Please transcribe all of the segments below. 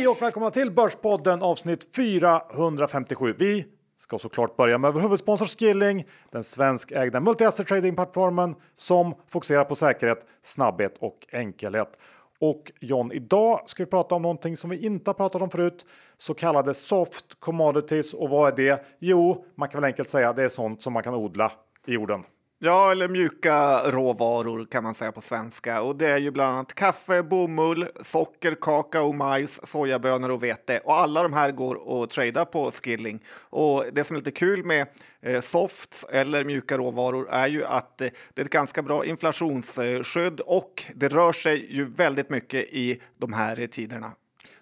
Hej och välkomna till Börspodden avsnitt 457. Vi ska såklart börja med vår huvudsponsor Skilling, den svenskägda multi-asset trading-plattformen som fokuserar på säkerhet, snabbhet och enkelhet. Och John, idag ska vi prata om någonting som vi inte har pratat om förut, så kallade soft commodities. Och vad är det? Jo, man kan väl enkelt säga det är sånt som man kan odla i jorden. Ja, eller mjuka råvaror kan man säga på svenska. Och det är ju bland annat kaffe, bomull, socker, kakao, majs, sojabönor och vete. Och alla de här går att trada på Skilling. Och det som är lite kul med eh, softs eller mjuka råvaror är ju att eh, det är ett ganska bra inflationsskydd och det rör sig ju väldigt mycket i de här tiderna.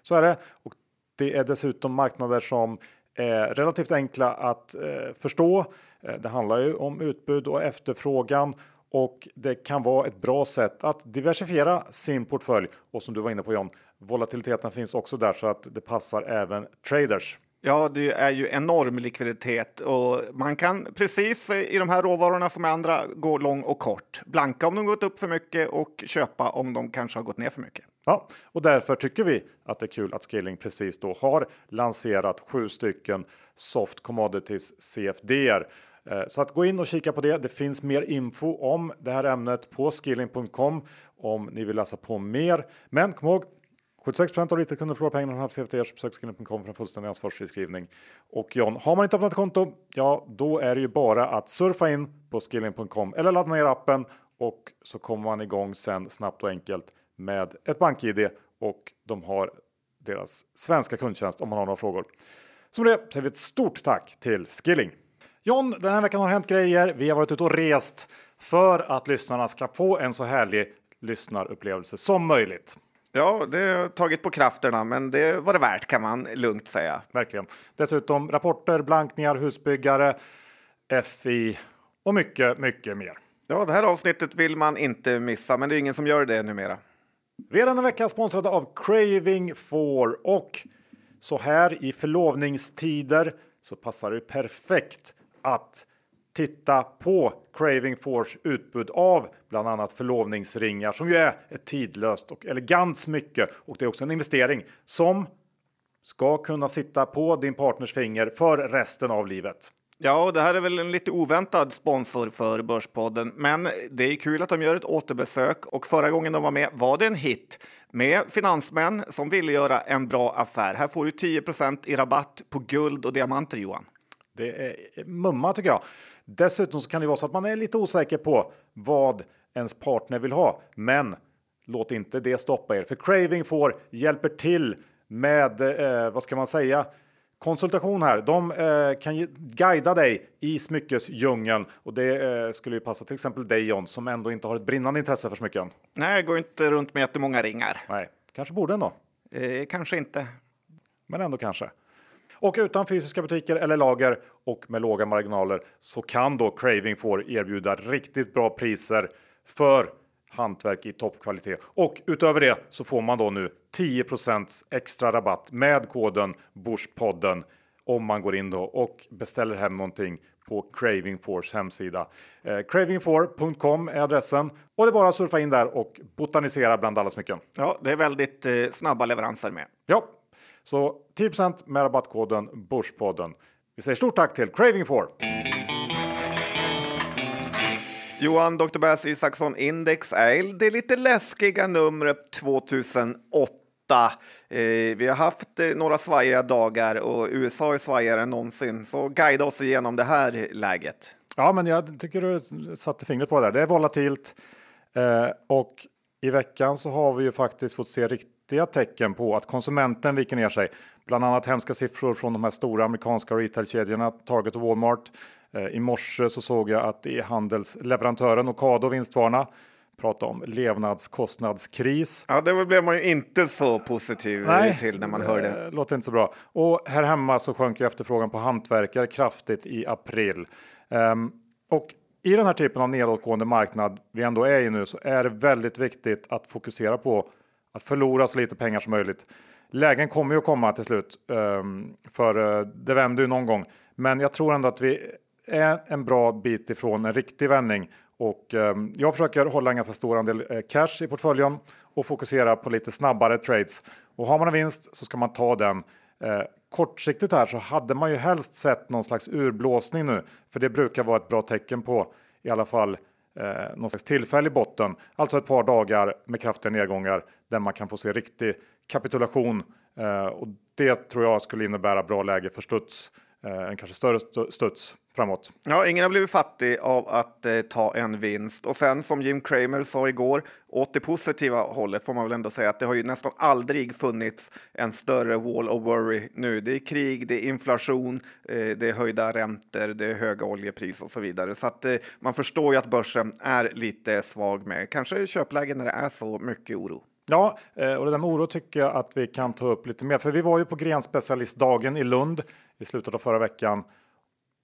Så är det. Och det är dessutom marknader som Eh, relativt enkla att eh, förstå. Eh, det handlar ju om utbud och efterfrågan och det kan vara ett bra sätt att diversifiera sin portfölj. Och som du var inne på John, volatiliteten finns också där så att det passar även traders. Ja, det är ju enorm likviditet och man kan precis eh, i de här råvarorna som andra gå lång och kort. Blanka om de gått upp för mycket och köpa om de kanske har gått ner för mycket. Ja, och därför tycker vi att det är kul att Skilling precis då har lanserat sju stycken soft commodities CFDR. Eh, så att gå in och kika på det. Det finns mer info om det här ämnet på skilling.com om ni vill läsa på mer. Men kom ihåg 76 av lite kunder förlorar pengarna när CFDR besök skilling.com för en fullständig ansvarsfri skrivning. Och John, har man inte öppnat konto, ja, då är det ju bara att surfa in på skilling.com eller ladda ner appen och så kommer man igång sen snabbt och enkelt med ett bank-id och de har deras svenska kundtjänst om man har några frågor. Som det säger vi ett stort tack till Skilling. John, den här veckan har hänt grejer. Vi har varit ute och rest för att lyssnarna ska få en så härlig lyssnarupplevelse som möjligt. Ja, det har tagit på krafterna, men det var det värt kan man lugnt säga. Verkligen. Dessutom rapporter, blankningar, husbyggare, FI och mycket, mycket mer. Ja, det här avsnittet vill man inte missa, men det är ingen som gör det numera. Vi är denna vecka sponsrade av Craving 4 och så här i förlovningstider så passar det perfekt att titta på Craving Force utbud av bland annat förlovningsringar som ju är ett tidlöst och elegant smycke och det är också en investering som ska kunna sitta på din partners finger för resten av livet. Ja, och det här är väl en lite oväntad sponsor för Börspodden, men det är kul att de gör ett återbesök och förra gången de var med var det en hit med finansmän som ville göra en bra affär. Här får du 10 i rabatt på guld och diamanter, Johan. Det är mumma tycker jag. Dessutom så kan det vara så att man är lite osäker på vad ens partner vill ha. Men låt inte det stoppa er, för Craving får hjälper till med eh, vad ska man säga? Konsultation här. De eh, kan guida dig i smyckesdjungeln och det eh, skulle ju passa till exempel dig John som ändå inte har ett brinnande intresse för smycken. Nej, jag går inte runt med jättemånga ringar. Nej, kanske borde ändå. Eh, kanske inte. Men ändå kanske. Och utan fysiska butiker eller lager och med låga marginaler så kan då Craving får erbjuda riktigt bra priser för hantverk i toppkvalitet. Och utöver det så får man då nu 10% extra rabatt med koden Börspodden om man går in då och beställer hem någonting på Craving Force hemsida. Eh, Craving4.com är adressen och det är bara att surfa in där och botanisera bland alla smycken. Ja, det är väldigt eh, snabba leveranser med. Ja, så 10% med rabattkoden Börspodden. Vi säger stort tack till Craving4. Johan, Dr. Bass Isaksson Index är det lite läskiga numret 2008. Eh, vi har haft eh, några svajiga dagar och USA är svajigare än någonsin. Så guida oss igenom det här läget. Ja, men jag tycker du satte fingret på det där. Det är volatilt eh, och i veckan så har vi ju faktiskt fått se riktiga tecken på att konsumenten viker ner sig. Bland annat hemska siffror från de här stora amerikanska retailkedjorna Target och Walmart. Eh, I morse så såg jag att e-handelsleverantören Ocado Vinstvarna prata om levnadskostnadskris. Ja, det blev man ju inte så positiv Nej, till när man hörde. Det låter inte så bra. Och här hemma så sjönk ju efterfrågan på hantverkare kraftigt i april. Um, och i den här typen av nedåtgående marknad vi ändå är i nu så är det väldigt viktigt att fokusera på att förlora så lite pengar som möjligt. Lägen kommer ju att komma till slut, um, för uh, det vänder ju någon gång. Men jag tror ändå att vi är en bra bit ifrån en riktig vändning Och eh, jag försöker hålla en ganska stor andel eh, cash i portföljen och fokusera på lite snabbare trades. Och har man en vinst så ska man ta den. Eh, kortsiktigt här så hade man ju helst sett någon slags urblåsning nu, för det brukar vara ett bra tecken på i alla fall eh, någon slags tillfällig botten, alltså ett par dagar med kraftiga nedgångar där man kan få se riktig kapitulation eh, och det tror jag skulle innebära bra läge för studs, eh, en kanske större studs framåt. Ja, ingen har blivit fattig av att eh, ta en vinst. Och sen som Jim Cramer sa igår, åt det positiva hållet får man väl ändå säga att det har ju nästan aldrig funnits en större wall of worry nu. Det är krig, det är inflation, eh, det är höjda räntor, det är höga oljepriser och så vidare. Så att eh, man förstår ju att börsen är lite svag med kanske köpläge när det är så mycket oro. Ja, eh, och det där med oro tycker jag att vi kan ta upp lite mer, för vi var ju på grenspecialistdagen i Lund i slutet av förra veckan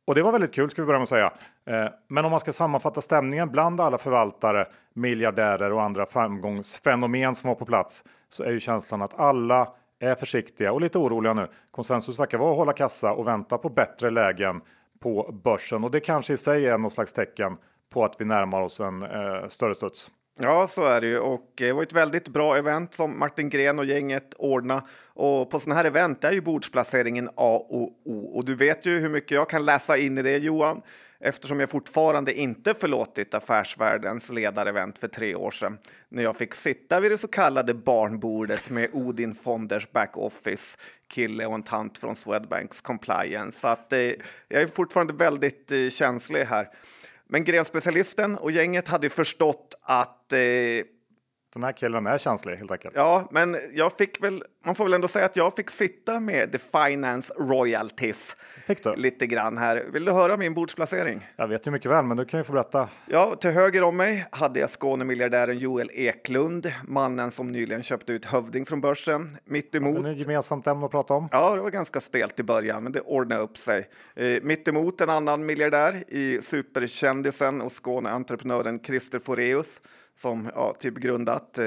och det var väldigt kul ska vi börja med att säga. Eh, men om man ska sammanfatta stämningen bland alla förvaltare, miljardärer och andra framgångsfenomen som var på plats så är ju känslan att alla är försiktiga och lite oroliga nu. Konsensus verkar vara att hålla kassa och vänta på bättre lägen på börsen och det kanske i sig är något slags tecken på att vi närmar oss en eh, större studs. Ja, så är det ju. Och eh, det var ett väldigt bra event som Martin Gren och gänget ordnade. Och på sådana här event är ju bordsplaceringen A och O. Och du vet ju hur mycket jag kan läsa in i det, Johan eftersom jag fortfarande inte förlåtit Affärsvärldens ledarevent för tre år sedan när jag fick sitta vid det så kallade barnbordet med Odin Fonders backoffice kille och en tant från Swedbanks compliance. Så att, eh, jag är fortfarande väldigt eh, känslig här. Men grenspecialisten och gänget hade förstått att eh, den här killen är känslig helt enkelt. Ja, men jag fick väl, man får väl ändå säga att jag fick sitta med The Finance Royalties fick du? lite grann här. Vill du höra min bordsplacering? Jag vet ju mycket väl, men du kan ju få berätta. Ja, till höger om mig hade jag Skånemiljardären Joel Eklund, mannen som nyligen köpte ut Hövding från börsen. Mitt emot. Det är ett gemensamt ämne att prata om. Ja, det var ganska stelt i början, men det ordnade upp sig. Eh, mitt emot en annan miljardär i superkändisen och Skåneentreprenören Christer Foreus som ja, typ grundat eh,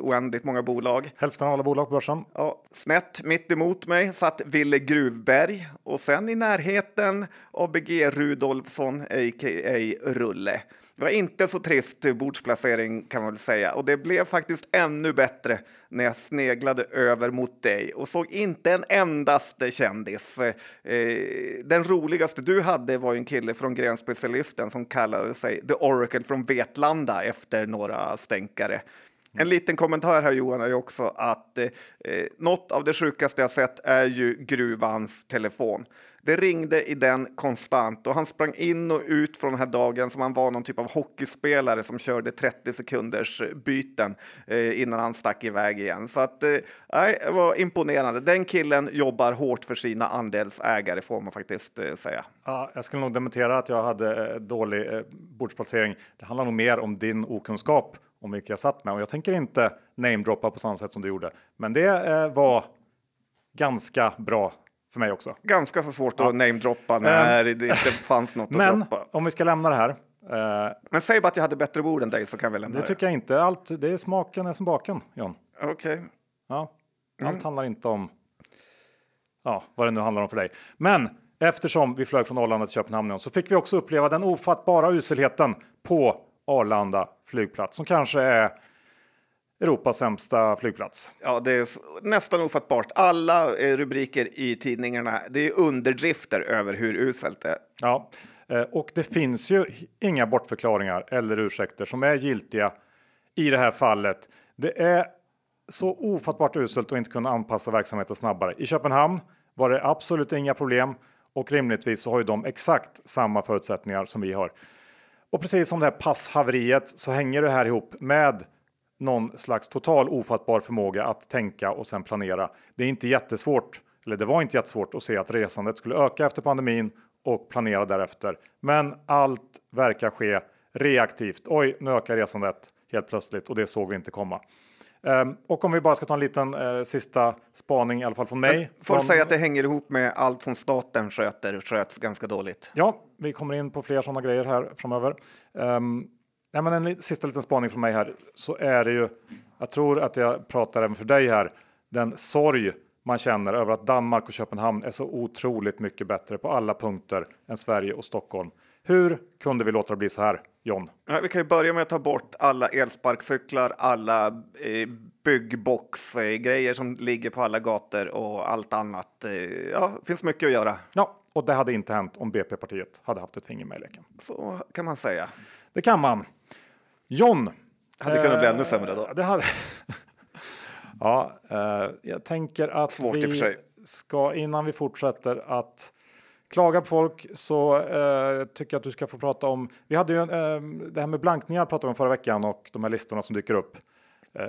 oändligt många bolag. Hälften av alla bolag på börsen. Ja, snett mitt emot mig satt Ville Gruvberg och sen i närheten ABG Rudolfsson, a.k.a. Rulle. Det var inte så trist bordsplacering kan man väl säga och det blev faktiskt ännu bättre när jag sneglade över mot dig och såg inte en endaste kändis. Eh, den roligaste du hade var en kille från Grenspecialisten som kallade sig The Oracle från Vetlanda efter några stänkare. En liten kommentar här Johan är ju också att eh, något av det sjukaste jag sett är ju gruvans telefon. Det ringde i den konstant och han sprang in och ut från den här dagen som han var någon typ av hockeyspelare som körde 30 sekunders byten eh, innan han stack iväg igen. Så att, eh, det var imponerande. Den killen jobbar hårt för sina andelsägare får man faktiskt eh, säga. Ja, jag skulle nog dementera att jag hade eh, dålig eh, bordsplacering. Det handlar nog mer om din okunskap om vilka jag satt med och jag tänker inte namedroppa på samma sätt som du gjorde. Men det eh, var ganska bra för mig också. Ganska så svårt ja. att namedroppa när um, det inte fanns något men, att droppa. om vi ska lämna det här. Uh, men säg bara att jag hade bättre ord än dig så kan vi lämna det. Det tycker jag inte. Allt, det är smaken är som baken, John. Okej. Okay. Ja, allt mm. handlar inte om ja, vad det nu handlar om för dig. Men eftersom vi flög från Arlanda till Köpenhamn så fick vi också uppleva den ofattbara uselheten på Arlanda flygplats som kanske är Europas sämsta flygplats. Ja, det är nästan ofattbart. Alla eh, rubriker i tidningarna, det är underdrifter över hur uselt det är. Ja, eh, och det finns ju inga bortförklaringar eller ursäkter som är giltiga i det här fallet. Det är så ofattbart uselt att inte kunna anpassa verksamheten snabbare. I Köpenhamn var det absolut inga problem och rimligtvis så har ju de exakt samma förutsättningar som vi har. Och precis som det här passhaveriet så hänger det här ihop med någon slags total ofattbar förmåga att tänka och sen planera. Det är inte jättesvårt, eller det var inte jättesvårt att se att resandet skulle öka efter pandemin och planera därefter. Men allt verkar ske reaktivt. Oj, nu ökar resandet helt plötsligt och det såg vi inte komma. Um, och om vi bara ska ta en liten uh, sista spaning i alla fall från mig. Får från... säga att det hänger ihop med allt som staten sköter sköts ganska dåligt. Ja, vi kommer in på fler sådana grejer här framöver. Um, nej, men en sista liten spaning från mig här så är det ju. Jag tror att jag pratar även för dig här. Den sorg man känner över att Danmark och Köpenhamn är så otroligt mycket bättre på alla punkter än Sverige och Stockholm. Hur kunde vi låta det bli så här, John? Vi kan ju börja med att ta bort alla elsparkcyklar, alla eh, byggboxgrejer som ligger på alla gator och allt annat. Eh, ja, det finns mycket att göra. Ja, och det hade inte hänt om BP-partiet hade haft ett finger med i leken. Så kan man säga. Det kan man. John. Hade kunnat bli ännu sämre då. Det hade... ja, eh, jag tänker att Svårt vi ska innan vi fortsätter att klaga på folk så eh, tycker jag att du ska få prata om. Vi hade ju en, eh, det här med blankningar pratade om förra veckan och de här listorna som dyker upp eh,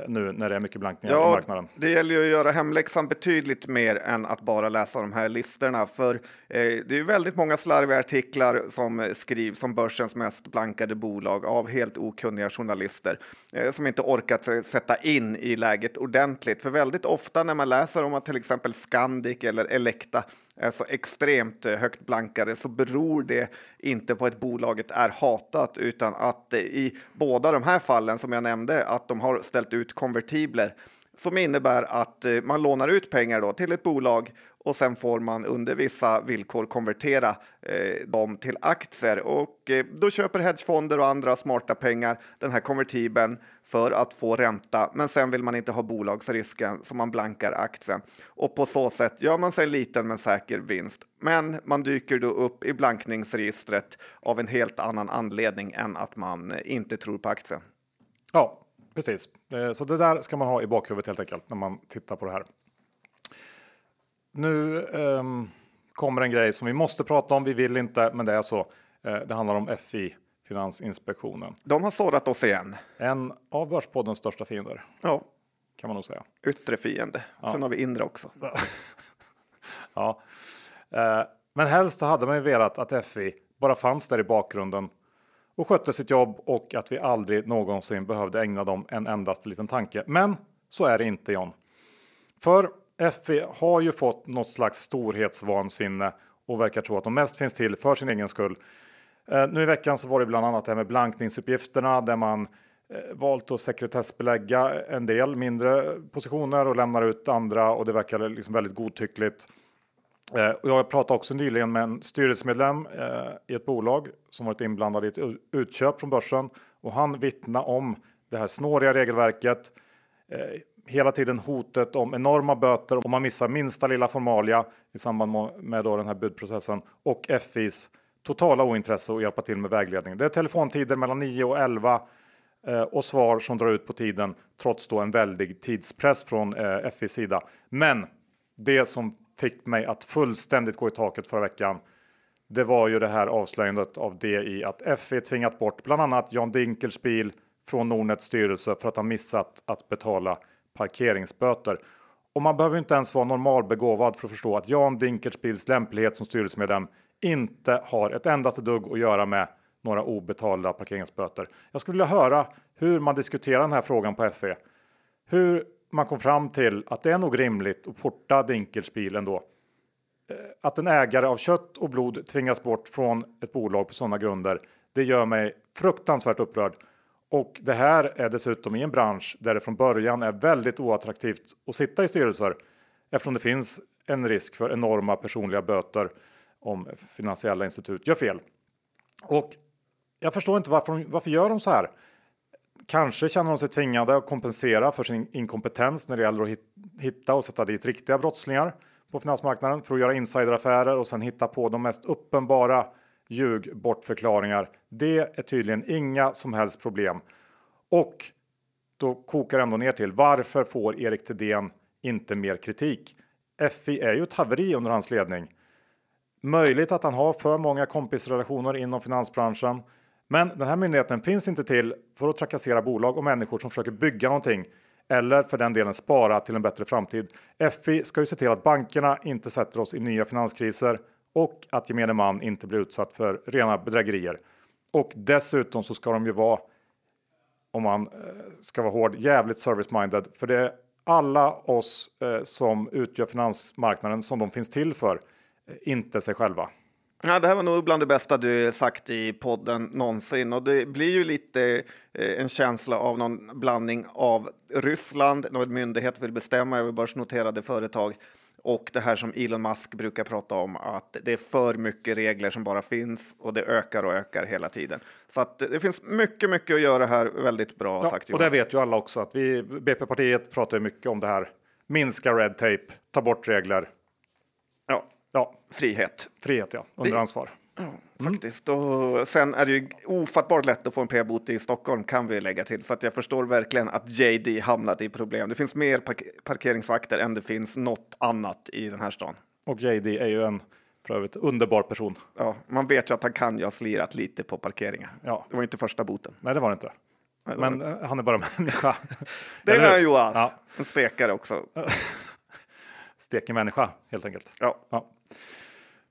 nu när det är mycket blankningar i Ja, marknaden. det gäller ju att göra hemläxan betydligt mer än att bara läsa de här listorna. För eh, det är ju väldigt många slarviga artiklar som eh, skrivs om börsens mest blankade bolag av helt okunniga journalister eh, som inte orkat eh, sätta in i läget ordentligt. För väldigt ofta när man läser om att till exempel Scandic eller Elekta är så extremt eh, högt blankade så beror det inte på att bolaget är hatat utan att eh, i båda de här fallen som jag nämnde att de har ställt ut konvertibler som innebär att eh, man lånar ut pengar då till ett bolag och sen får man under vissa villkor konvertera eh, dem till aktier och eh, då köper hedgefonder och andra smarta pengar den här konvertibeln för att få ränta. Men sen vill man inte ha bolagsrisken så man blankar aktien och på så sätt gör man sig en liten men säker vinst. Men man dyker då upp i blankningsregistret av en helt annan anledning än att man eh, inte tror på aktien. Ja, precis. Eh, Så det där ska man ha i bakhuvudet helt enkelt när man tittar på det här. Nu ehm, kommer en grej som vi måste prata om. Vi vill inte, men det är så. Eh, det handlar om FI, Finansinspektionen. De har sårat oss igen. En av Börspoddens största fiender Ja, kan man nog säga. yttre fiende. Sen har vi inre också. Ja. Eh, men helst hade man ju velat att FI bara fanns där i bakgrunden och skötte sitt jobb och att vi aldrig någonsin behövde ägna dem en endaste liten tanke. Men så är det inte John. För FI har ju fått något slags storhetsvansinne och verkar tro att de mest finns till för sin egen skull. Eh, nu i veckan så var det bland annat det här med blankningsuppgifterna där man eh, valt att sekretessbelägga en del mindre positioner och lämnar ut andra och det verkar liksom väldigt godtyckligt. Eh, jag pratade också nyligen med en styrelsemedlem eh, i ett bolag som varit inblandad i ett utköp från börsen och han vittnar om det här snåriga regelverket. Eh, hela tiden hotet om enorma böter om man missar minsta lilla formalia i samband med, då den här budprocessen och FIs totala ointresse att hjälpa till med vägledning. Det är telefontider mellan 9 och 11 och svar som drar ut på tiden trots då en väldig tidspress från FIs sida. Men det som fick mig att fullständigt gå i taket förra veckan. Det var ju det här avslöjandet av DI att FE tvingat bort bland annat Jan Dinkelspiel från Nordnets styrelse för att ha missat att betala parkeringsböter. Och man behöver inte ens vara normalbegåvad för att förstå att Jan Dinkelspiels lämplighet som styrelsemedlem inte har ett endaste dugg att göra med några obetalda parkeringsböter. Jag skulle vilja höra hur man diskuterar den här frågan på FE. Hur man kom fram till att det är nog rimligt att porta Dinkelspiel ändå. Eh, att en ägare av kött och blod tvingas bort från ett bolag på sådana grunder. Det gör mig fruktansvärt upprörd. Och det här är dessutom i en bransch där det från början är väldigt oattraktivt att sitta i styrelser eftersom det finns en risk för enorma personliga böter om finansiella institut gör fel. Och jag förstår inte varför, de- varför gör de så här? Kanske känner de sig tvingade att kompensera för sin inkompetens när det gäller att hitta och sätta dit riktiga brottslingar på finansmarknaden för att göra insideraffärer och sen hitta på de mest uppenbara ljug bortförklaringar. Det är tydligen inga som helst problem. Och då kokar det ändå ner till varför får Erik Thedéen inte mer kritik? FI är ju ett haveri under hans ledning. Möjligt att han har för många kompisrelationer inom finansbranschen. Men den här myndigheten finns inte till för att trakassera bolag och människor som försöker bygga någonting eller för den delen spara till en bättre framtid. FI ska ju se till att bankerna inte sätter oss i nya finanskriser och att gemene man inte blir utsatt för rena bedrägerier. Och dessutom så ska de ju vara, om man eh, ska vara hård, jävligt service-minded. För det är alla oss eh, som utgör finansmarknaden som de finns till för, eh, inte sig själva. Ja, det här var nog bland det bästa du sagt i podden någonsin och det blir ju lite eh, en känsla av någon blandning av Ryssland, en myndighet vill bestämma över börsnoterade företag och det här som Elon Musk brukar prata om, att det är för mycket regler som bara finns och det ökar och ökar hela tiden. Så att det finns mycket, mycket att göra här. Väldigt bra Ja, sagt och det vet ju alla också att vi BP-partiet pratar mycket om det här. Minska red tape, ta bort regler. Ja, frihet. frihet ja, under Det- ansvar. Faktiskt. Och sen är det ju ofattbart lätt att få en p-bot i Stockholm kan vi lägga till. Så att jag förstår verkligen att JD hamnade i problem. Det finns mer park parkeringsvakter än det finns något annat i den här stan. Och JD är ju en för övrigt underbar person. Ja, man vet ju att han kan ju ha slirat lite på parkeringar. Ja. Det var inte första boten. Nej, det var det inte. Nej, det var Men eh, han är bara människa. Det är hur? Johan. Ja, En stekare också. stekig människa helt enkelt. Ja. Ja.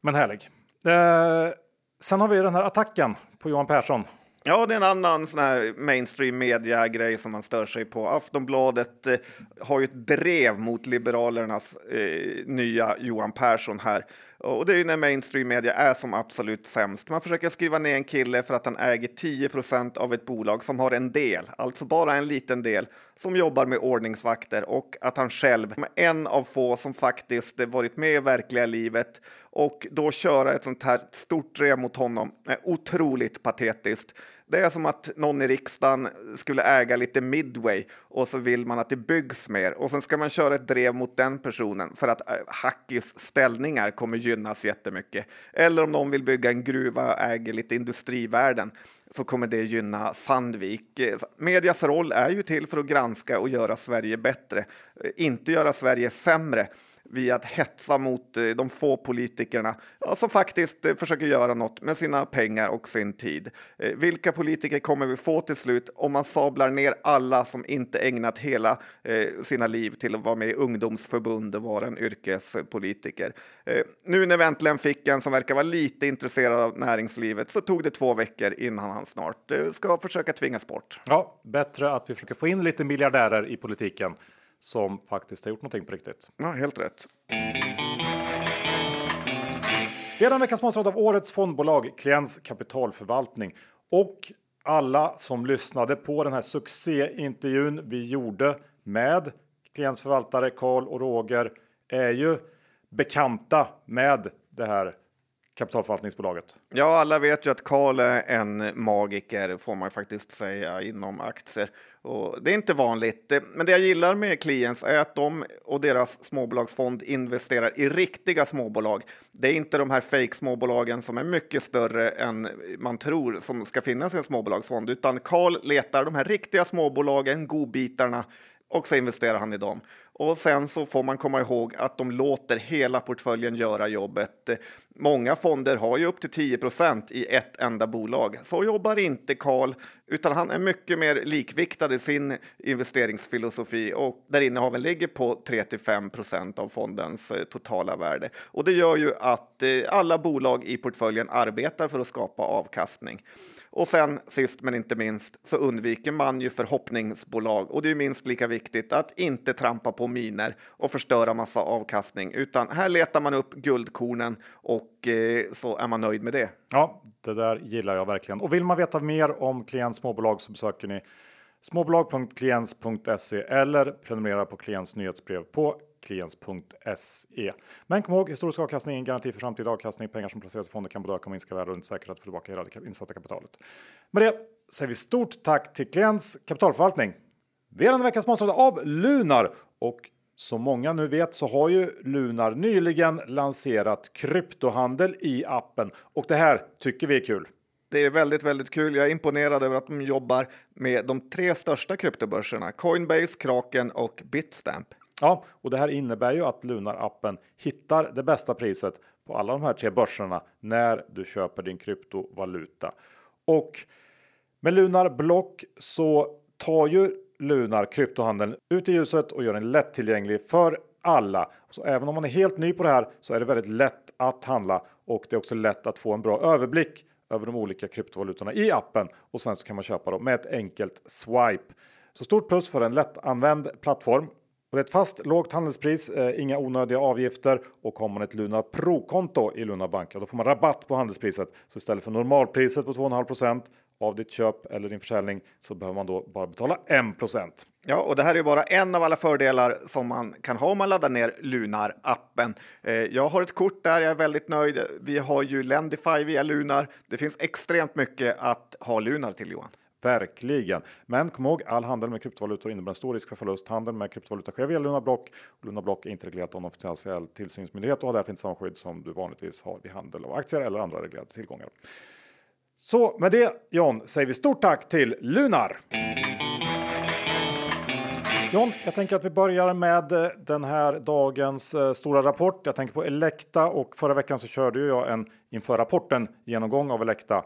Men härlig. Eh, sen har vi den här attacken på Johan Persson. Ja, det är en annan sån här mainstream media-grej som man stör sig på. Aftonbladet eh, har ju ett drev mot Liberalernas eh, nya Johan Persson här. Och det är ju när mainstream media är som absolut sämst. Man försöker skriva ner en kille för att han äger 10% av ett bolag som har en del, alltså bara en liten del, som jobbar med ordningsvakter och att han själv är en av få som faktiskt varit med i verkliga livet och då köra ett sånt här stort drev mot honom är otroligt patetiskt. Det är som att någon i riksdagen skulle äga lite Midway och så vill man att det byggs mer och sen ska man köra ett drev mot den personen för att eh, Hackis ställningar kommer gynnas jättemycket. Eller om de vill bygga en gruva och äger lite industrivärden så kommer det gynna Sandvik. Eh, medias roll är ju till för att granska och göra Sverige bättre, eh, inte göra Sverige sämre via att hetsa mot eh, de få politikerna ja, som faktiskt eh, försöker göra något med sina pengar och sin tid. Eh, vilka politiker kommer vi få till slut om man sablar ner alla som inte ägnat hela sina liv till att vara med i ungdomsförbund och vara en yrkespolitiker? Nu när vi äntligen fick en som verkar vara lite intresserad av näringslivet så tog det två veckor innan han snart ska försöka tvingas bort. Ja, bättre att vi försöker få in lite miljardärer i politiken som faktiskt har gjort någonting på riktigt. Ja, helt rätt. Vi är den veckan sponsrad av årets fondbolag Klients kapitalförvaltning och alla som lyssnade på den här succéintervjun vi gjorde med Klients förvaltare Karl och Roger är ju bekanta med det här kapitalförvaltningsbolaget. Ja, alla vet ju att Karl är en magiker, får man faktiskt säga, inom aktier. Och det är inte vanligt. Men det jag gillar med Clients är att de och deras småbolagsfond investerar i riktiga småbolag. Det är inte de här fake småbolagen som är mycket större än man tror som ska finnas i en småbolagsfond, utan Karl letar de här riktiga småbolagen, godbitarna, och så investerar han i dem. Och sen så får man komma ihåg att de låter hela portföljen göra jobbet. Många fonder har ju upp till 10% i ett enda bolag. Så jobbar inte Karl, utan han är mycket mer likviktad i sin investeringsfilosofi och där innehaven ligger på 3 till 5 av fondens eh, totala värde. Och det gör ju att eh, alla bolag i portföljen arbetar för att skapa avkastning. Och sen sist men inte minst så undviker man ju förhoppningsbolag och det är minst lika viktigt att inte trampa på miner och förstöra massa avkastning utan här letar man upp guldkornen och eh, så är man nöjd med det. Ja, det där gillar jag verkligen. Och vill man veta mer om klient småbolag så besöker ni småbolag.kliens.se eller prenumerera på Klients nyhetsbrev på klients.se. Men kom ihåg, historisk avkastning är en garanti för framtida avkastning. Pengar som placeras i fonder kan både öka och minska värde och inte säkert att få tillbaka hela det insatta kapitalet. Med det säger vi stort tack till Klients kapitalförvaltning. Vi är den veckan sponsrade av Lunar och som många nu vet så har ju Lunar nyligen lanserat kryptohandel i appen och det här tycker vi är kul. Det är väldigt, väldigt kul. Jag är imponerad över att de jobbar med de tre största kryptobörserna Coinbase, Kraken och Bitstamp. Ja, och det här innebär ju att Lunar-appen hittar det bästa priset på alla de här tre börserna när du köper din kryptovaluta. Och med Lunar Block så tar ju Lunar kryptohandeln ut i ljuset och gör den lättillgänglig för alla. Så även om man är helt ny på det här så är det väldigt lätt att handla och det är också lätt att få en bra överblick över de olika kryptovalutorna i appen och sen så kan man köpa dem med ett enkelt swipe. Så stort plus för en lättanvänd plattform. Och det är ett fast lågt handelspris, eh, inga onödiga avgifter och har man ett Lunar Pro-konto i Luna Bank, ja, då får man rabatt på handelspriset. Så istället för normalpriset på 2,5% av ditt köp eller din försäljning så behöver man då bara betala 1% Ja, och det här är bara en av alla fördelar som man kan ha om man laddar ner Lunar-appen. Eh, jag har ett kort där, jag är väldigt nöjd. Vi har ju Lendify via Lunar. Det finns extremt mycket att ha Lunar till Johan. Verkligen. Men kom ihåg, all handel med kryptovalutor innebär en stor risk för förlust. Handel med kryptovaluta sker via Luna Block. Luna Block är inte reglerat av någon finansiell tillsynsmyndighet och har därför inte samma skydd som du vanligtvis har vid handel av aktier eller andra reglerade tillgångar. Så med det John säger vi stort tack till Lunar. John, jag tänker att vi börjar med eh, den här dagens eh, stora rapport. Jag tänker på Elekta och förra veckan så körde jag en inför rapporten genomgång av Elekta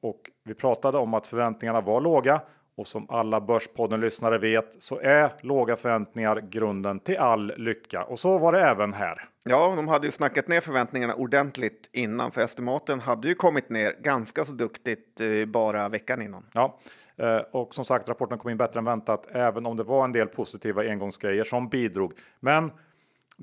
och vi pratade om att förväntningarna var låga och som alla Börspodden lyssnare vet så är låga förväntningar grunden till all lycka och så var det även här. Ja, de hade ju snackat ner förväntningarna ordentligt innan för estimaten hade ju kommit ner ganska så duktigt bara veckan innan. Ja, Eh, och som sagt, rapporten kom in bättre än väntat, även om det var en del positiva engångsgrejer som bidrog. Men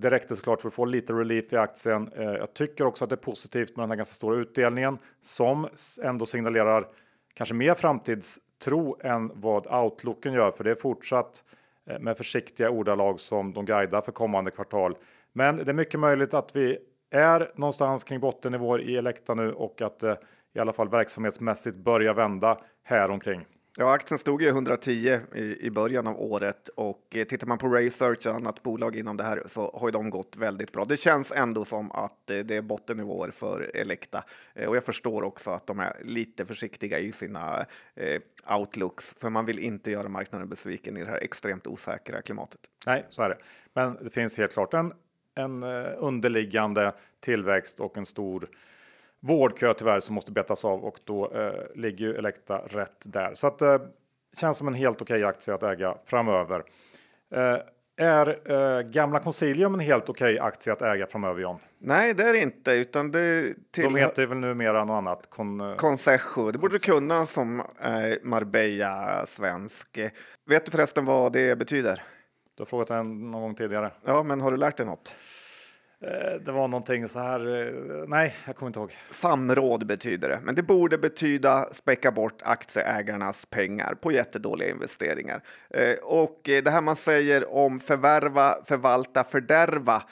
det räckte såklart för att få lite relief i aktien. Eh, jag tycker också att det är positivt med den här ganska stora utdelningen som ändå signalerar kanske mer framtidstro än vad outlooken gör, för det är fortsatt eh, med försiktiga ordalag som de guidar för kommande kvartal. Men det är mycket möjligt att vi är någonstans kring bottennivåer i Elekta nu och att det i alla fall verksamhetsmässigt börjar vända här omkring. Ja, aktien stod ju 110 i, i början av året och eh, tittar man på Research, och annat bolag inom det här, så har ju de gått väldigt bra. Det känns ändå som att eh, det är bottennivåer för Elekta eh, och jag förstår också att de är lite försiktiga i sina eh, outlooks, för man vill inte göra marknaden besviken i det här extremt osäkra klimatet. Nej, så är det. Men det finns helt klart en, en eh, underliggande tillväxt och en stor vårdkö tyvärr som måste betas av och då eh, ligger ju Elekta rätt där. Så att eh, känns som en helt okej aktie att äga framöver. Eh, är eh, gamla Consilium en helt okej aktie att äga framöver John? Nej, det är det inte, utan det till... De heter väl numera något annat? Con... Eh, Consejo, det borde du kunna som eh, Marbella svensk. Vet du förresten vad det betyder? Du har frågat den någon gång tidigare. Ja, men har du lärt dig något? Eh, det var någonting så här. Eh, nej, jag kommer inte ihåg. Samråd betyder det, men det borde betyda späcka bort aktieägarnas pengar på jättedåliga investeringar. Eh, och det här man säger om förvärva, förvalta, fördärva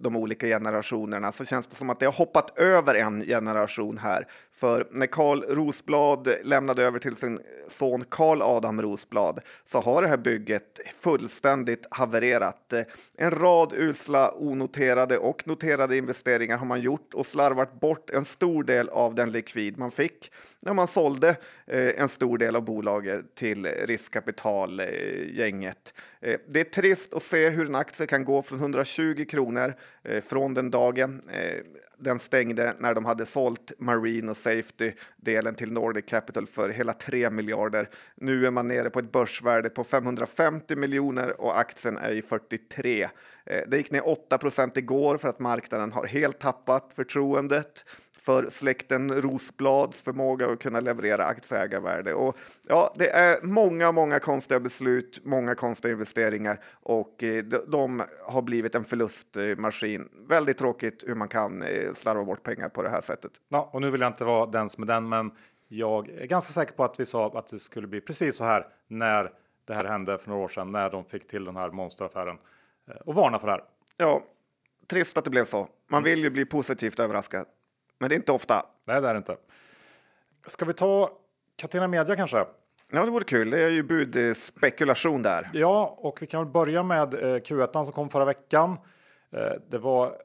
de olika generationerna så känns det som att det har hoppat över en generation här. För när Karl Rosblad lämnade över till sin son Karl Adam Rosblad så har det här bygget fullständigt havererat. En rad usla onoterade och noterade investeringar har man gjort och slarvat bort en stor del av den likvid man fick när man sålde eh, en stor del av bolaget till riskkapitalgänget. Eh, det är trist att se hur en aktie kan gå från 120 kronor eh, från den dagen den stängde när de hade sålt Marine och Safety delen till Nordic Capital för hela 3 miljarder. Nu är man nere på ett börsvärde på 550 miljoner och aktien är i 43. Eh, det gick ner 8% igår för att marknaden har helt tappat förtroendet för släkten Rosblads förmåga att kunna leverera aktieägarvärde. Och ja, det är många, många konstiga beslut, många konstiga investeringar och eh, de har blivit en förlustmaskin. Väldigt tråkigt hur man kan eh, slarva bort pengar på det här sättet. Ja, och nu vill jag inte vara den som är den, men jag är ganska säker på att vi sa att det skulle bli precis så här när det här hände för några år sedan, när de fick till den här monsteraffären eh, och varna för det här. Ja, trist att det blev så. Man vill ju bli positivt överraskad. Men det är inte ofta. Nej, det är det inte. Ska vi ta Catena Media kanske? Ja, det vore kul. Det är ju budspekulation där. Ja, och vi kan väl börja med eh, Q1 som kom förra veckan. Eh, det var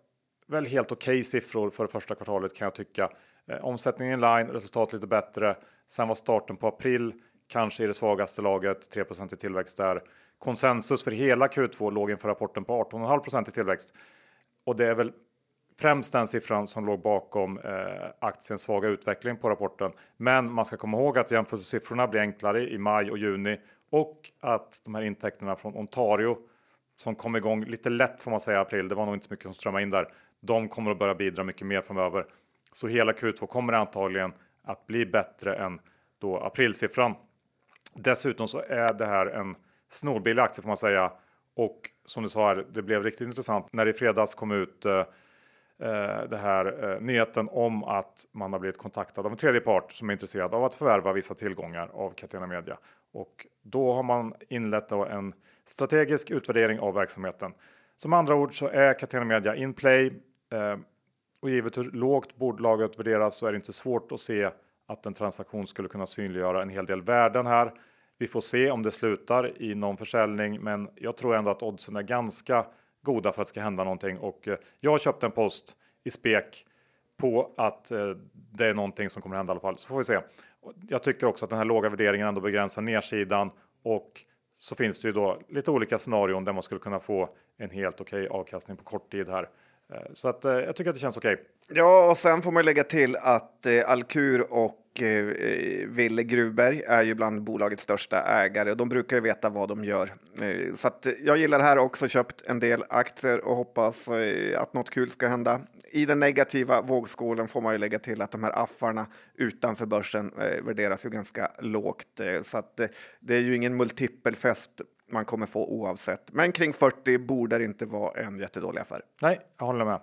väl helt okej okay siffror för första kvartalet kan jag tycka. Eh, omsättningen in line, resultat lite bättre. Sen var starten på april kanske i det svagaste laget, 3 i tillväxt där. Konsensus för hela Q2 låg inför rapporten på 18,5% i tillväxt. Och det är väl främst den siffran som låg bakom eh, aktiens svaga utveckling på rapporten. Men man ska komma ihåg att jämförelsesiffrorna blir enklare i maj och juni och att de här intäkterna från Ontario som kom igång lite lätt får man säga i april. Det var nog inte så mycket som strömmade in där. De kommer att börja bidra mycket mer framöver. Så hela Q2 kommer antagligen att bli bättre än då aprilsiffran. Dessutom så är det här en snorbillig aktie får man säga. Och som du sa här, det blev riktigt intressant när det i fredags kom ut eh, Eh, det här eh, nyheten om att man har blivit kontaktad av en tredje part som är intresserad av att förvärva vissa tillgångar av Catena Media. Och då har man inlett en strategisk utvärdering av verksamheten. Som andra ord så är Catena Media in play eh, och givet hur lågt bolaget värderas så är det inte svårt att se att en transaktion skulle kunna synliggöra en hel del värden här. Vi får se om det slutar i någon försäljning, men jag tror ändå att oddsen är ganska goda för att det ska hända någonting och eh, jag har köpt en post i spek på att eh, det är någonting som kommer hända i alla fall. Så får vi se. Jag tycker också att den här låga värderingen ändå begränsar nedsidan och så finns det ju då lite olika scenarion där man skulle kunna få en helt okej okay avkastning på kort tid här. Eh, så att jag tycker att det känns okej. Okay. Ja, och sen får man lägga till att Alkur och eh, Ville Gruvberg är ju bland bolagets största ägare och de brukar ju veta vad de gör. Eh, så att jag gillar det här också, köpt en del aktier och hoppas eh, att något kul ska hända. I den negativa vågskålen får man ju lägga till att de här affarna utanför börsen eh, värderas ju ganska lågt. Eh, så att eh, det är ju ingen multipelfest man kommer få oavsett. Men kring 40 borde det inte vara en jättedålig affär. Nej, jag håller med.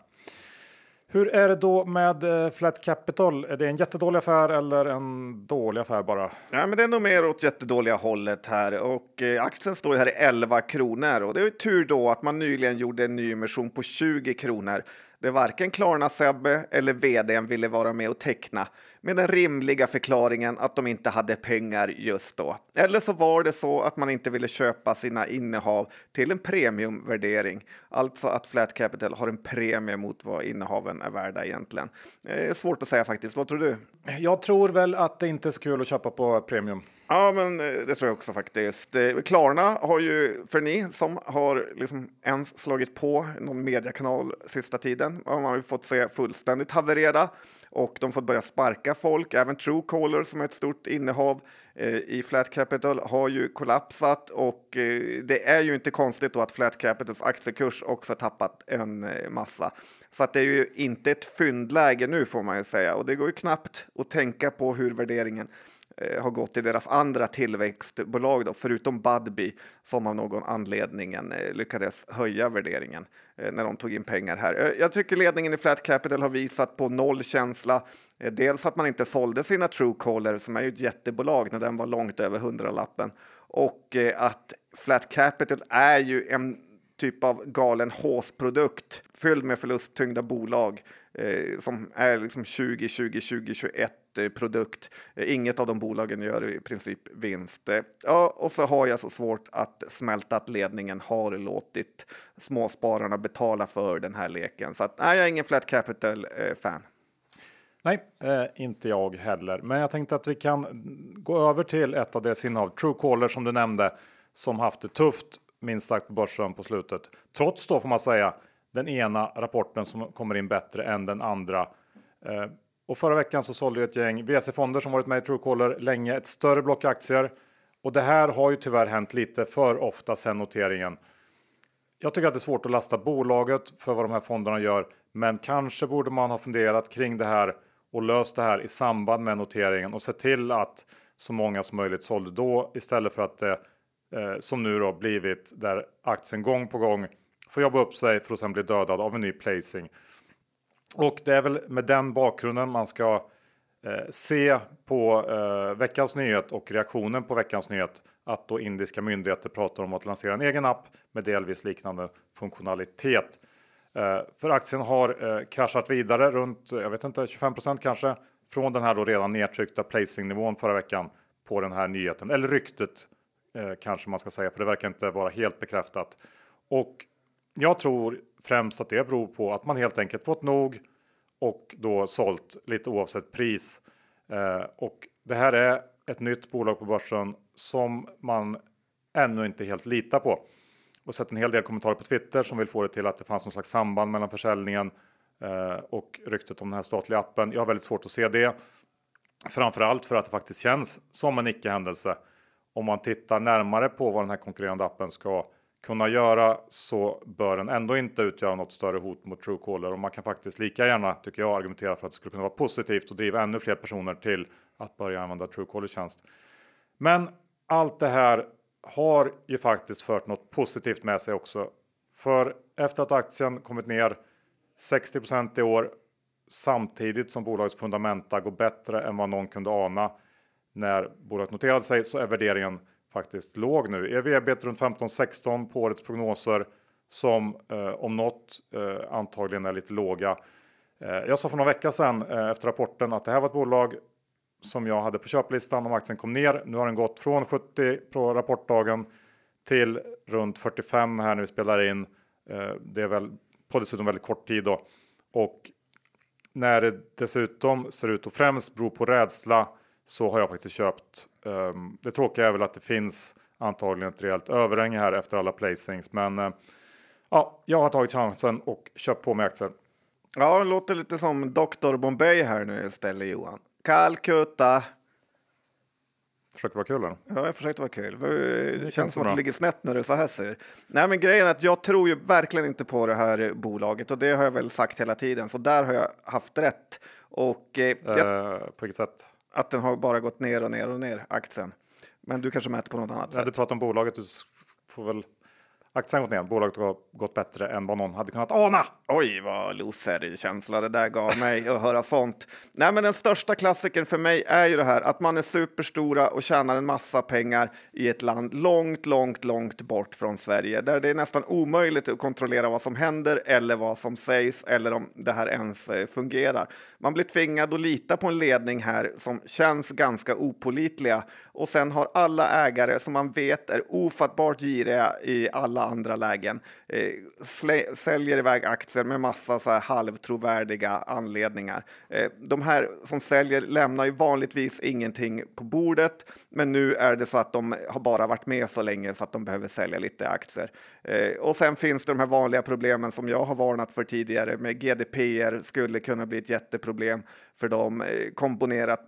Hur är det då med eh, Flat Capital? Är det en jättedålig affär eller en dålig affär bara? Ja, men det är nog mer åt jättedåliga hållet här och eh, aktien står här i 11 kronor och det är ju tur då att man nyligen gjorde en nyemission på 20 kronor där varken Klarna-Sebbe eller vdn ville vara med och teckna med den rimliga förklaringen att de inte hade pengar just då. Eller så var det så att man inte ville köpa sina innehav till en premiumvärdering, alltså att Flat Capital har en premie mot vad innehaven är värda egentligen. Det är svårt att säga faktiskt. Vad tror du? Jag tror väl att det inte är så kul att köpa på premium. Ja, men eh, det tror jag också faktiskt. Eh, Klarna har ju, för ni som har liksom ens slagit på någon mediekanal sista tiden, man har ju fått se fullständigt haverera och de fått börja sparka folk. Även Truecaller som är ett stort innehav Eh, i Flat Capital har ju kollapsat och eh, det är ju inte konstigt då att Flat Capitals aktiekurs också tappat en eh, massa. Så att det är ju inte ett fyndläge nu får man ju säga och det går ju knappt att tänka på hur värderingen Eh, har gått till deras andra tillväxtbolag, då, förutom Budbee som av någon anledning eh, lyckades höja värderingen eh, när de tog in pengar här. Jag tycker ledningen i Flat Capital har visat på noll känsla. Dels att man inte sålde sina Truecaller, som är ju ett jättebolag, när den var långt över hundralappen. Och att Flat Capital är ju en typ av galen håsprodukt fylld med förlusttyngda bolag eh, som är liksom 20, 20, 20, 21 Eh, produkt. Eh, inget av de bolagen gör i princip vinst. Eh, ja, och så har jag så svårt att smälta att ledningen har låtit småspararna betala för den här leken. Så att, nej, jag är ingen flat capital-fan. Nej, eh, inte jag heller. Men jag tänkte att vi kan gå över till ett av deras innehav, Truecaller som du nämnde, som haft det tufft minst sagt på börsen på slutet. Trots då får man säga den ena rapporten som kommer in bättre än den andra. Eh, och förra veckan så sålde ett gäng VC-fonder som varit med i Truecaller länge ett större block aktier. Och det här har ju tyvärr hänt lite för ofta sedan noteringen. Jag tycker att det är svårt att lasta bolaget för vad de här fonderna gör, men kanske borde man ha funderat kring det här och löst det här i samband med noteringen och sett till att så många som möjligt sålde då istället för att det eh, som nu då blivit där aktien gång på gång får jobba upp sig för att sen bli dödad av en ny placing. Och det är väl med den bakgrunden man ska eh, se på eh, veckans nyhet och reaktionen på veckans nyhet att då indiska myndigheter pratar om att lansera en egen app med delvis liknande funktionalitet. Eh, för aktien har eh, kraschat vidare runt, jag vet inte, 25% kanske från den här då redan nedtryckta placing nivån förra veckan på den här nyheten eller ryktet eh, kanske man ska säga, för det verkar inte vara helt bekräftat. Och jag tror främst att det beror på att man helt enkelt fått nog och då sålt lite oavsett pris. Eh, och det här är ett nytt bolag på börsen som man ännu inte helt litar på. Och sett en hel del kommentarer på Twitter som vill få det till att det fanns någon slags samband mellan försäljningen eh, och ryktet om den här statliga appen. Jag har väldigt svårt att se det. Framförallt för att det faktiskt känns som en icke-händelse. Om man tittar närmare på vad den här konkurrerande appen ska kunna göra så bör den ändå inte utgöra något större hot mot Truecaller och man kan faktiskt lika gärna tycker jag argumentera för att det skulle kunna vara positivt och driva ännu fler personer till att börja använda Truecaller-tjänst. Men allt det här har ju faktiskt fört något positivt med sig också. För efter att aktien kommit ner 60% i år samtidigt som bolagets fundamenta går bättre än vad någon kunde ana. När bolaget noterade sig så är värderingen faktiskt låg nu. Ev ebit runt 15-16 på årets prognoser som eh, om något eh, antagligen är lite låga. Eh, jag sa för några vecka sedan eh, efter rapporten att det här var ett bolag som jag hade på köplistan om aktien kom ner. Nu har den gått från 70 på rapportdagen till runt 45 här när vi spelar in. Eh, det är väl på dessutom väldigt kort tid då. Och när det dessutom ser ut att främst bero på rädsla så har jag faktiskt köpt. Um, det tråkiga är väl att det finns antagligen ett rejält överhäng här efter alla placings. Men uh, ja, jag har tagit chansen och köpt på mig aktier. Ja, det låter lite som Dr. Bombay här nu istället Johan. Calcutta. Försöker vara kul eller? Ja, jag försökte vara kul. Det, det känns som att det ligger snett när du så här ser. Nej, men grejen är att jag tror ju verkligen inte på det här bolaget och det har jag väl sagt hela tiden. Så där har jag haft rätt. Och eh, uh, på vilket sätt? Att den har bara gått ner och ner och ner aktien. Men du kanske mäter på något annat Nej, sätt. Du pratar om bolaget. Du får väl Aktien har gått ner, bolaget har gått bättre än vad någon hade kunnat ana. Oj, vad loser-känsla det där gav mig att höra sånt. Nej, men den största klassikern för mig är ju det här att man är superstora och tjänar en massa pengar i ett land långt, långt, långt bort från Sverige, där det är nästan omöjligt att kontrollera vad som händer eller vad som sägs eller om det här ens eh, fungerar. Man blir tvingad att lita på en ledning här som känns ganska opolitliga och sen har alla ägare som man vet är ofattbart giriga i alla andra lägen eh, säljer iväg aktier med massa så här halvtrovärdiga anledningar. Eh, de här som säljer lämnar ju vanligtvis ingenting på bordet, men nu är det så att de har bara varit med så länge så att de behöver sälja lite aktier. Eh, och sen finns det de här vanliga problemen som jag har varnat för tidigare med GDPR skulle kunna bli ett jätteproblem för dem eh, kombinerat,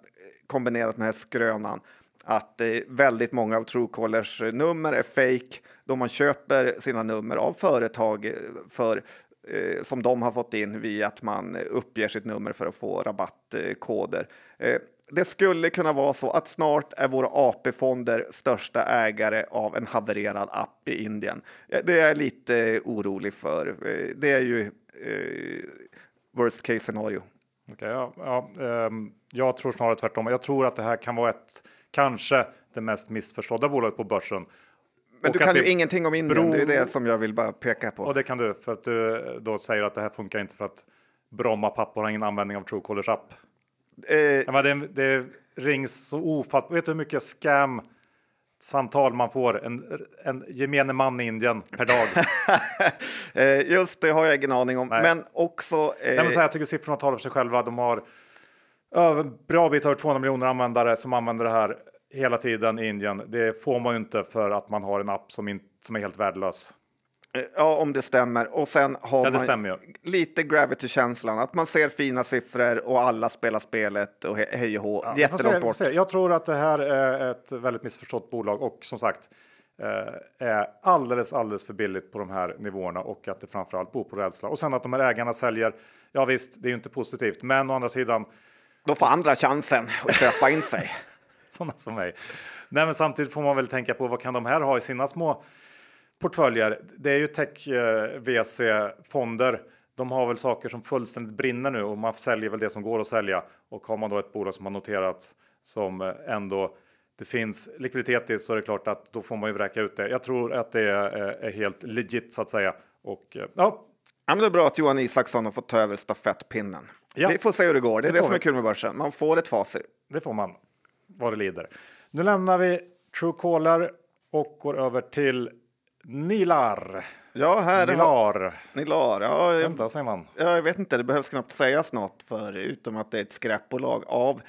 kombinerat med den här skrönan att väldigt många av Truecallers nummer är fake då man köper sina nummer av företag eh, för, eh, som de har fått in via att man uppger sitt nummer för att få rabattkoder. Eh, det skulle kunna vara så att snart är våra AP-fonder största ägare av en havererad app i Indien. Det är jag lite orolig för. Det är ju worst case scenario. Okay, ja, ja, ehm, jag tror snarare tvärtom. Jag tror att det här kan vara ett kanske det mest missförstådda bolaget på börsen. Men du kan ju ingenting om Indien, det är det som jag vill bara peka på. Och det kan du, för att du då säger att det här funkar inte för att Bromma pappor har ingen användning av Truecallers app. Eh, det, det rings så ofattbart. Vet du hur mycket scam samtal man får en, en gemene man i Indien per dag. Eh, just det har jag ingen aning om, Nej. men också. Eh... Nej, men här, jag tycker siffrorna talar för sig själva. De har bra bit över 200 miljoner användare som använder det här hela tiden i Indien. Det får man ju inte för att man har en app som, in, som är helt värdelös. Eh, ja, om det stämmer. Och sen har ja, man lite gravity-känslan, att man ser fina siffror och alla spelar spelet och he hej och hå. Ja, Jättelångt bort. Jag tror att det här är ett väldigt missförstått bolag och som sagt eh, är alldeles, alldeles för billigt på de här nivåerna och att det framförallt bor på rädsla. Och sen att de här ägarna säljer. Ja visst, det är ju inte positivt, men å andra sidan. Då får andra chansen att köpa in sig. Sådana som mig. Nej, men samtidigt får man väl tänka på vad kan de här ha i sina små portföljer? Det är ju tech eh, VC fonder. De har väl saker som fullständigt brinner nu och man säljer väl det som går att sälja. Och har man då ett bolag som har noterats som eh, ändå det finns likviditet i så är det klart att då får man ju vräka ut det. Jag tror att det är, är helt legit så att säga. Och eh, ja. Ja, men det är bra att Johan Isaksson har fått ta över stafettpinnen. Ja. Vi får se hur det går. Det är det, det som vi. är kul med börsen. Man får ett facit. Det får man vad det lider. Nu lämnar vi Truecaller och går över till Nilar. Ja, här Nilar. Har... Nilar, ja. Vänta, säger man. Ja, jag vet inte, det behövs knappt sägas något för utom att det är ett skräpbolag av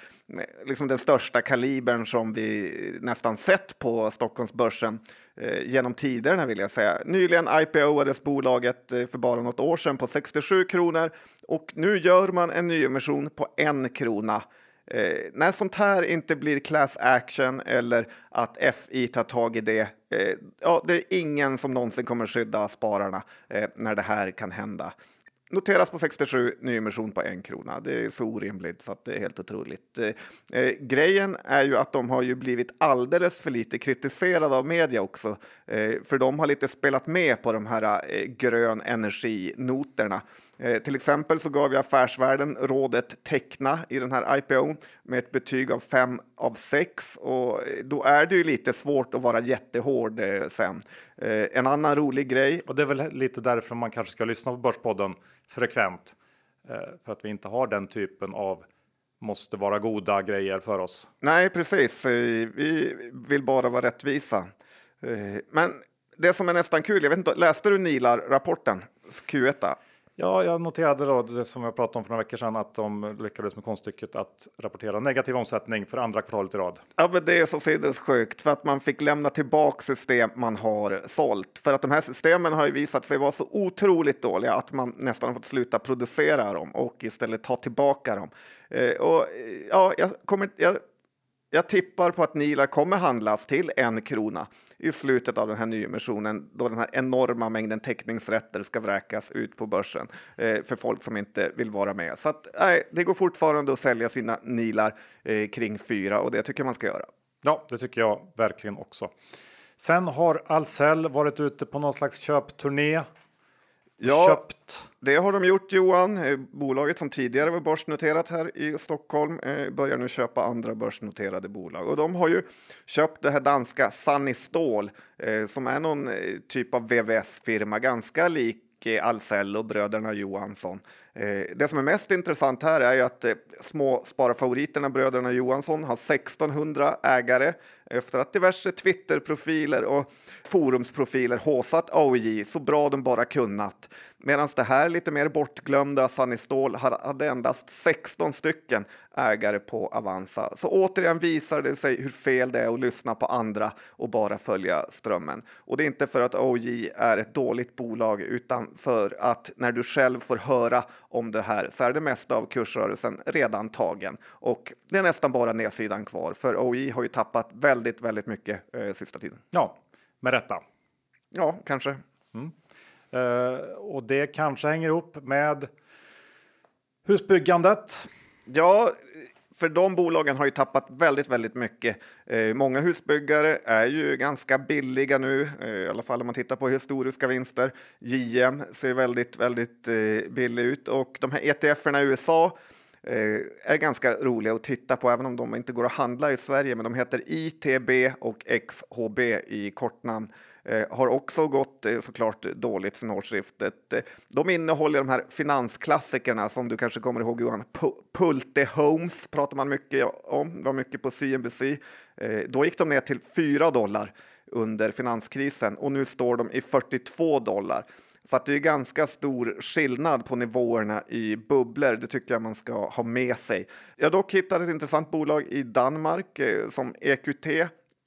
liksom den största kalibern som vi nästan sett på Stockholmsbörsen Eh, genom tiderna vill jag säga. Nyligen IPO-ades bolaget eh, för bara något år sedan på 67 kronor och nu gör man en nyemission på en krona. Eh, när sånt här inte blir class action eller att FI tar tag i det, eh, ja, det är ingen som någonsin kommer skydda spararna eh, när det här kan hända. Noteras på 67, nyemission på en krona. Det är så orimligt så att det är helt otroligt. Eh, eh, grejen är ju att de har ju blivit alldeles för lite kritiserade av media också, eh, för de har lite spelat med på de här eh, grön energi-noterna. Eh, till exempel så gav jag Affärsvärlden rådet teckna i den här IPO med ett betyg av 5 av 6 och då är det ju lite svårt att vara jättehård eh, sen. Eh, en annan rolig grej. Och det är väl lite därför man kanske ska lyssna på Börspodden frekvent. Eh, för att vi inte har den typen av måste vara goda grejer för oss. Nej, precis. Eh, vi vill bara vara rättvisa. Eh, men det som är nästan kul, jag vet inte, läste du Nilar-rapporten? Q1? Ja, jag noterade då det som jag pratade om för några veckor sedan att de lyckades med konststycket att rapportera negativ omsättning för andra kvartalet i rad. Ja, men det är så sinnessjukt för att man fick lämna tillbaka system man har sålt. För att de här systemen har ju visat sig vara så otroligt dåliga att man nästan har fått sluta producera dem och istället ta tillbaka dem. Eh, och ja, jag kommer. Jag, jag tippar på att Nilar kommer handlas till en krona i slutet av den här nyemissionen då den här enorma mängden teckningsrätter ska vräkas ut på börsen eh, för folk som inte vill vara med. Så att, nej, det går fortfarande att sälja sina Nilar eh, kring fyra och det tycker jag man ska göra. Ja, det tycker jag verkligen också. Sen har Ahlsell varit ute på någon slags köpturné Ja, köpt. det har de gjort Johan. Eh, Bolaget som tidigare var börsnoterat här i Stockholm eh, börjar nu köpa andra börsnoterade bolag. Och de har ju köpt det här danska Sunny Stål eh, som är någon typ av VVS-firma, ganska lik Ahlsell och bröderna Johansson. Det som är mest intressant här är ju att eh, små spararfavoriterna bröderna Johansson har 1600 ägare efter att diverse Twitterprofiler och forumsprofiler håsat AOJ så bra de bara kunnat. Medan det här lite mer bortglömda Sunny Stål hade endast 16 stycken ägare på Avanza. Så återigen visar det sig hur fel det är att lyssna på andra och bara följa strömmen. Och det är inte för att AOJ är ett dåligt bolag utan för att när du själv får höra om det här så är det mesta av kursrörelsen redan tagen och det är nästan bara nedsidan kvar för OI har ju tappat väldigt, väldigt mycket eh, sista tiden. Ja, med rätta. Ja, kanske. Eh, och det kanske hänger ihop med husbyggandet. Ja, för de bolagen har ju tappat väldigt, väldigt mycket. Eh, många husbyggare är ju ganska billiga nu, eh, i alla fall om man tittar på historiska vinster. JM ser väldigt, väldigt eh, billig ut och de här ETFerna i USA Eh, är ganska roliga att titta på, även om de inte går att handla i Sverige. Men de heter ITB och XHB i kortnamn. Eh, har också gått eh, såklart dåligt sen årsskiftet. Eh, de innehåller de här finansklassikerna som du kanske kommer ihåg Johan. Pu- Pulte Homes pratar man mycket om, det var mycket på CNBC. Eh, då gick de ner till 4 dollar under finanskrisen och nu står de i 42 dollar. Så att det är ganska stor skillnad på nivåerna i bubblor. Det tycker jag man ska ha med sig. Jag har dock hittat ett intressant bolag i Danmark eh, som EQT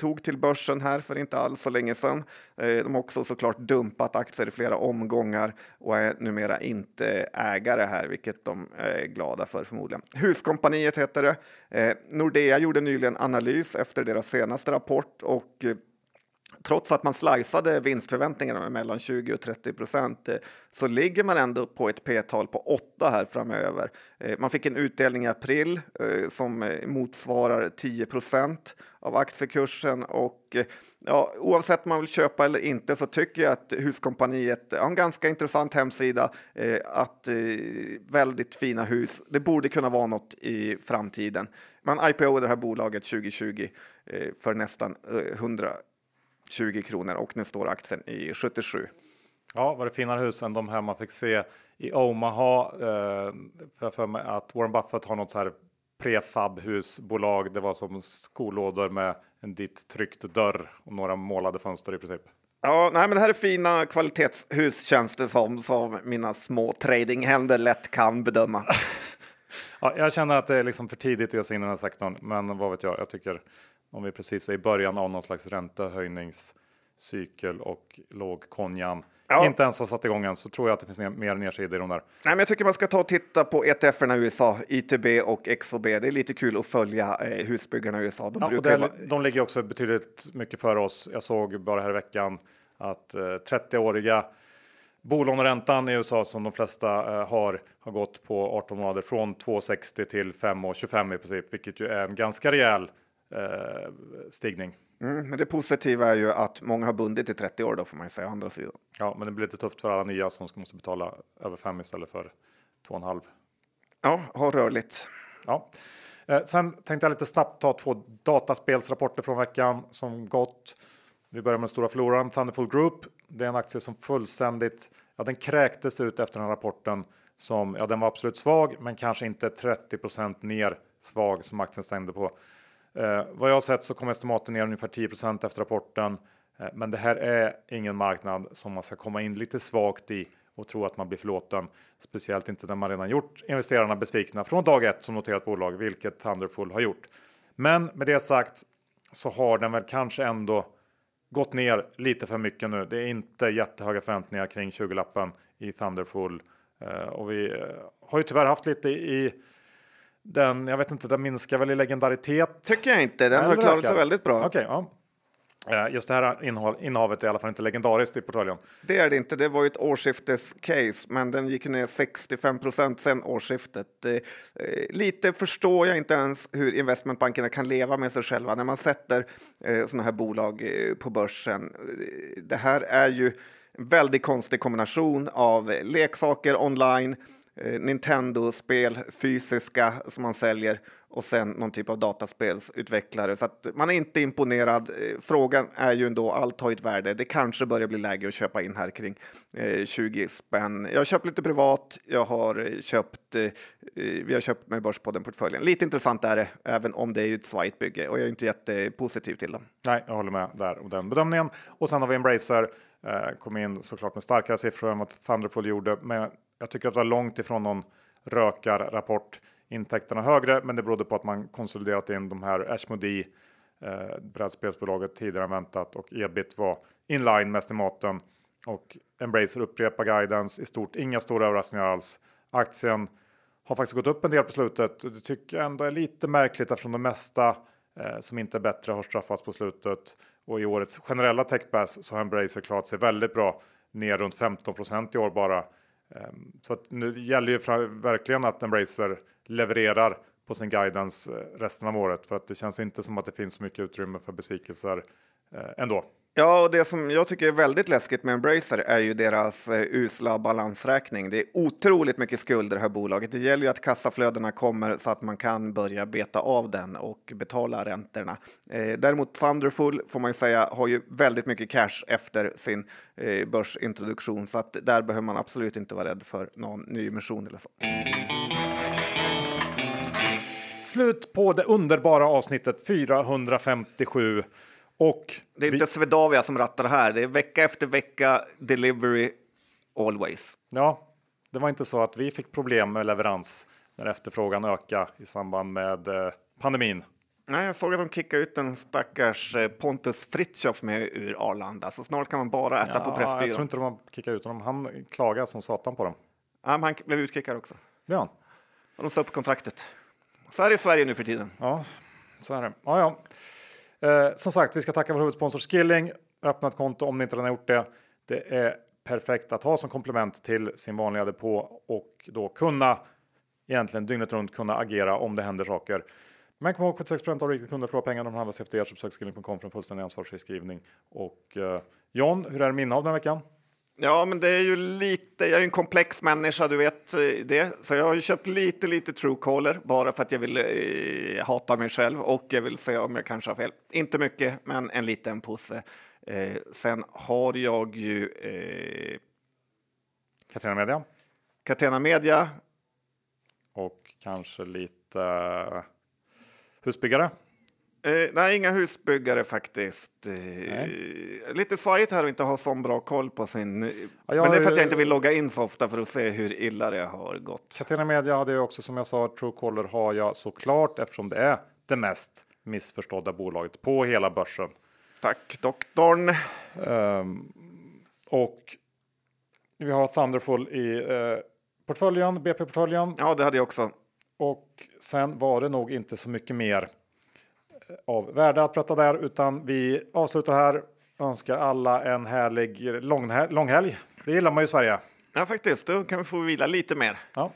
tog till börsen här för inte alls så länge sedan. Eh, de har också såklart dumpat aktier i flera omgångar och är numera inte ägare här, vilket de eh, är glada för förmodligen. Huskompaniet heter det. Nordea gjorde nyligen analys efter deras senaste rapport och Trots att man sliceade vinstförväntningarna med mellan 20 och 30 procent eh, så ligger man ändå på ett p-tal på 8 här framöver. Eh, man fick en utdelning i april eh, som motsvarar 10 procent av aktiekursen och ja, oavsett om man vill köpa eller inte så tycker jag att Huskompaniet har en ganska intressant hemsida, att väldigt fina hus. Det borde kunna vara något i framtiden. Man IPO det här bolaget 2020 för nästan 100 20 kronor och nu står aktien i 77. Ja, var det finare hus än de här man fick se i Omaha. Eh, för för mig att Warren Buffett har något så här prefabhusbolag. Det var som skolådor med en ditt tryckt dörr och några målade fönster i princip. Ja, nej, men det här är fina kvalitetshus känns det som, som mina små tradinghänder lätt kan bedöma. Ja, jag känner att det är liksom för tidigt att ge sig in i den här sektorn, men vad vet jag? Jag tycker om vi precis är i början av någon slags räntehöjningscykel och låg konjan Ja. inte ens har satt igång än så tror jag att det finns mer nedsidor i de där. Nej, men jag tycker man ska ta och titta på ETFerna i USA, ITB och XOB. Det är lite kul att följa eh, husbyggarna i USA. De Ja, brukar vara... de ligger också betydligt mycket före oss. Jag såg bara här i veckan att eh, 30-åriga bolåneräntan i USA som de flesta eh, har har gått på 18 månader från 2,60 till 5,25 i princip, vilket ju är en ganska rejäl eh, stigning. Mm, men det positiva är ju att många har bundit i 30 år då får man ju säga andra sidan. Ja, men det blir lite tufft för alla nya som måste betala över 5 istället för 2,5. Ja, ha rörligt. Ja. Eh, sen tänkte jag lite snabbt ta två dataspelsrapporter från veckan som gått. Vi börjar med den stora förloraren Thunderful Group. Det är en aktie som fullständigt, ja den kräktes ut efter den här rapporten som, ja den var absolut svag men kanske inte 30% ner svag som aktien stängde på. Eh, vad jag har sett så kom estimaten ner ungefär 10% efter rapporten. Eh, men det här är ingen marknad som man ska komma in lite svagt i och tro att man blir förlåten. Speciellt inte när man redan gjort investerarna besvikna från dag ett som noterat bolag, vilket Thunderful har gjort. Men med det sagt så har den väl kanske ändå gått ner lite för mycket nu. Det är inte jättehöga förväntningar kring 20-lappen i Thunderful eh, och vi eh, har ju tyvärr haft lite i den. Jag vet inte, den minskar väl i legendaritet. Tycker jag inte. Den har klarat sig väldigt bra. Okay, ja. Eh, just det här innehavet är i alla fall inte legendariskt i portföljen. Det är det inte. Det var ju ett årsskiftescase, men den gick ner 65 procent sen årsskiftet. Eh, lite förstår jag inte ens hur investmentbankerna kan leva med sig själva när man sätter eh, sådana här bolag på börsen. Det här är ju en väldigt konstig kombination av leksaker online, Eh, Nintendo-spel, fysiska som man säljer och sen någon typ av dataspelsutvecklare. Så att man är inte imponerad. Eh, frågan är ju ändå, allt har ett värde. Det kanske börjar bli läge att köpa in här kring eh, 20 spänn. Jag har köpt lite privat, jag har eh, köpt, eh, vi har köpt med Börspodden-portföljen. Lite intressant är det, även om det är ett svajigt bygge och jag är inte jättepositiv till dem. Nej, jag håller med där om den bedömningen. Och sen har vi Embracer, eh, kom in såklart med starkare siffror än vad Thunderful gjorde, men jag tycker att det var långt ifrån någon rökarrapport intäkterna högre, men det berodde på att man konsoliderat in de här Ashmodee eh, brädspelsbolaget tidigare än väntat och ebit var inline med estimaten och Embracer upprepar guidance i stort. Inga stora överraskningar alls. Aktien har faktiskt gått upp en del på slutet. Det tycker jag ändå är lite märkligt eftersom det mesta eh, som inte är bättre har straffats på slutet och i årets generella techbass så har Embracer klarat sig väldigt bra ner runt 15% i år bara. Ehm, så att nu gäller ju verkligen att Embracer levererar på sin guidance eh, resten av året för att det känns inte som att det finns så mycket utrymme för besvikelser ändå. Ja, och det som jag tycker är väldigt läskigt med Embracer är ju deras eh, usla balansräkning. Det är otroligt mycket skulder det här bolaget. Det gäller ju att kassaflödena kommer så att man kan börja beta av den och betala räntorna. Eh, däremot Thunderful får man ju säga har ju väldigt mycket cash efter sin eh, börsintroduktion så att där behöver man absolut inte vara rädd för någon nyemission eller så. Slut på det underbara avsnittet 457. Och det är inte Swedavia som rattar det här. Det är vecka efter vecka delivery always. Ja, det var inte så att vi fick problem med leverans när efterfrågan ökade i samband med eh, pandemin. Nej, jag såg att de kickade ut en stackars eh, Pontus Fritiof med ur Arlanda, så snart kan man bara äta ja, på Pressbyrån. Jag tror inte de har kickat ut honom. Han klagade som satan på dem. Ja, han blev utkickad också. Ja. Och de sa upp kontraktet. Så här är Sverige nu för tiden. Ja, så är det. Ja, ja. Eh, som sagt, vi ska tacka vår huvudsponsor Skilling. Öppna ett konto om ni inte redan har gjort det. Det är perfekt att ha som komplement till sin vanliga depå och då kunna egentligen dygnet runt kunna agera om det händer saker. Men kom ihåg 76 av riktiga kunder förlorar pengar om de handlas efter er. Besök skilling.com för en fullständig ansvarsfri skrivning. Och eh, John, hur är det minne av den här veckan? Ja, men det är ju lite, jag är en komplex människa, du vet eh, det. Så jag har ju köpt lite, lite Truecaller bara för att jag vill eh, hata mig själv och jag vill se om jag kanske har fel. Inte mycket, men en liten påse. Eh, sen har jag ju... Eh, Catena Media. Catena Media. Och kanske lite uh, husbyggare. Eh, nej, inga husbyggare faktiskt. Eh, lite svajigt här att inte ha så bra koll på sin... Ja, jag, Men det är för att jag inte vill logga in så ofta för att se hur illa det har gått. Catena Media hade jag också som jag sa, Truecaller har jag såklart eftersom det är det mest missförstådda bolaget på hela börsen. Tack doktorn. Um, och vi har Thunderful i uh, portföljen, BP-portföljen. Ja, det hade jag också. Och sen var det nog inte så mycket mer av värde att prata där, utan vi avslutar här. Önskar alla en härlig långhelg. Det gillar man ju i Sverige. Ja, faktiskt. Då kan vi få vila lite mer. Ja,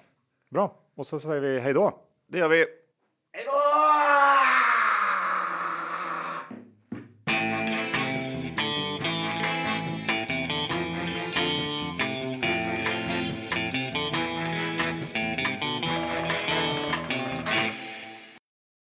bra. Och så säger vi hej då. Det gör vi.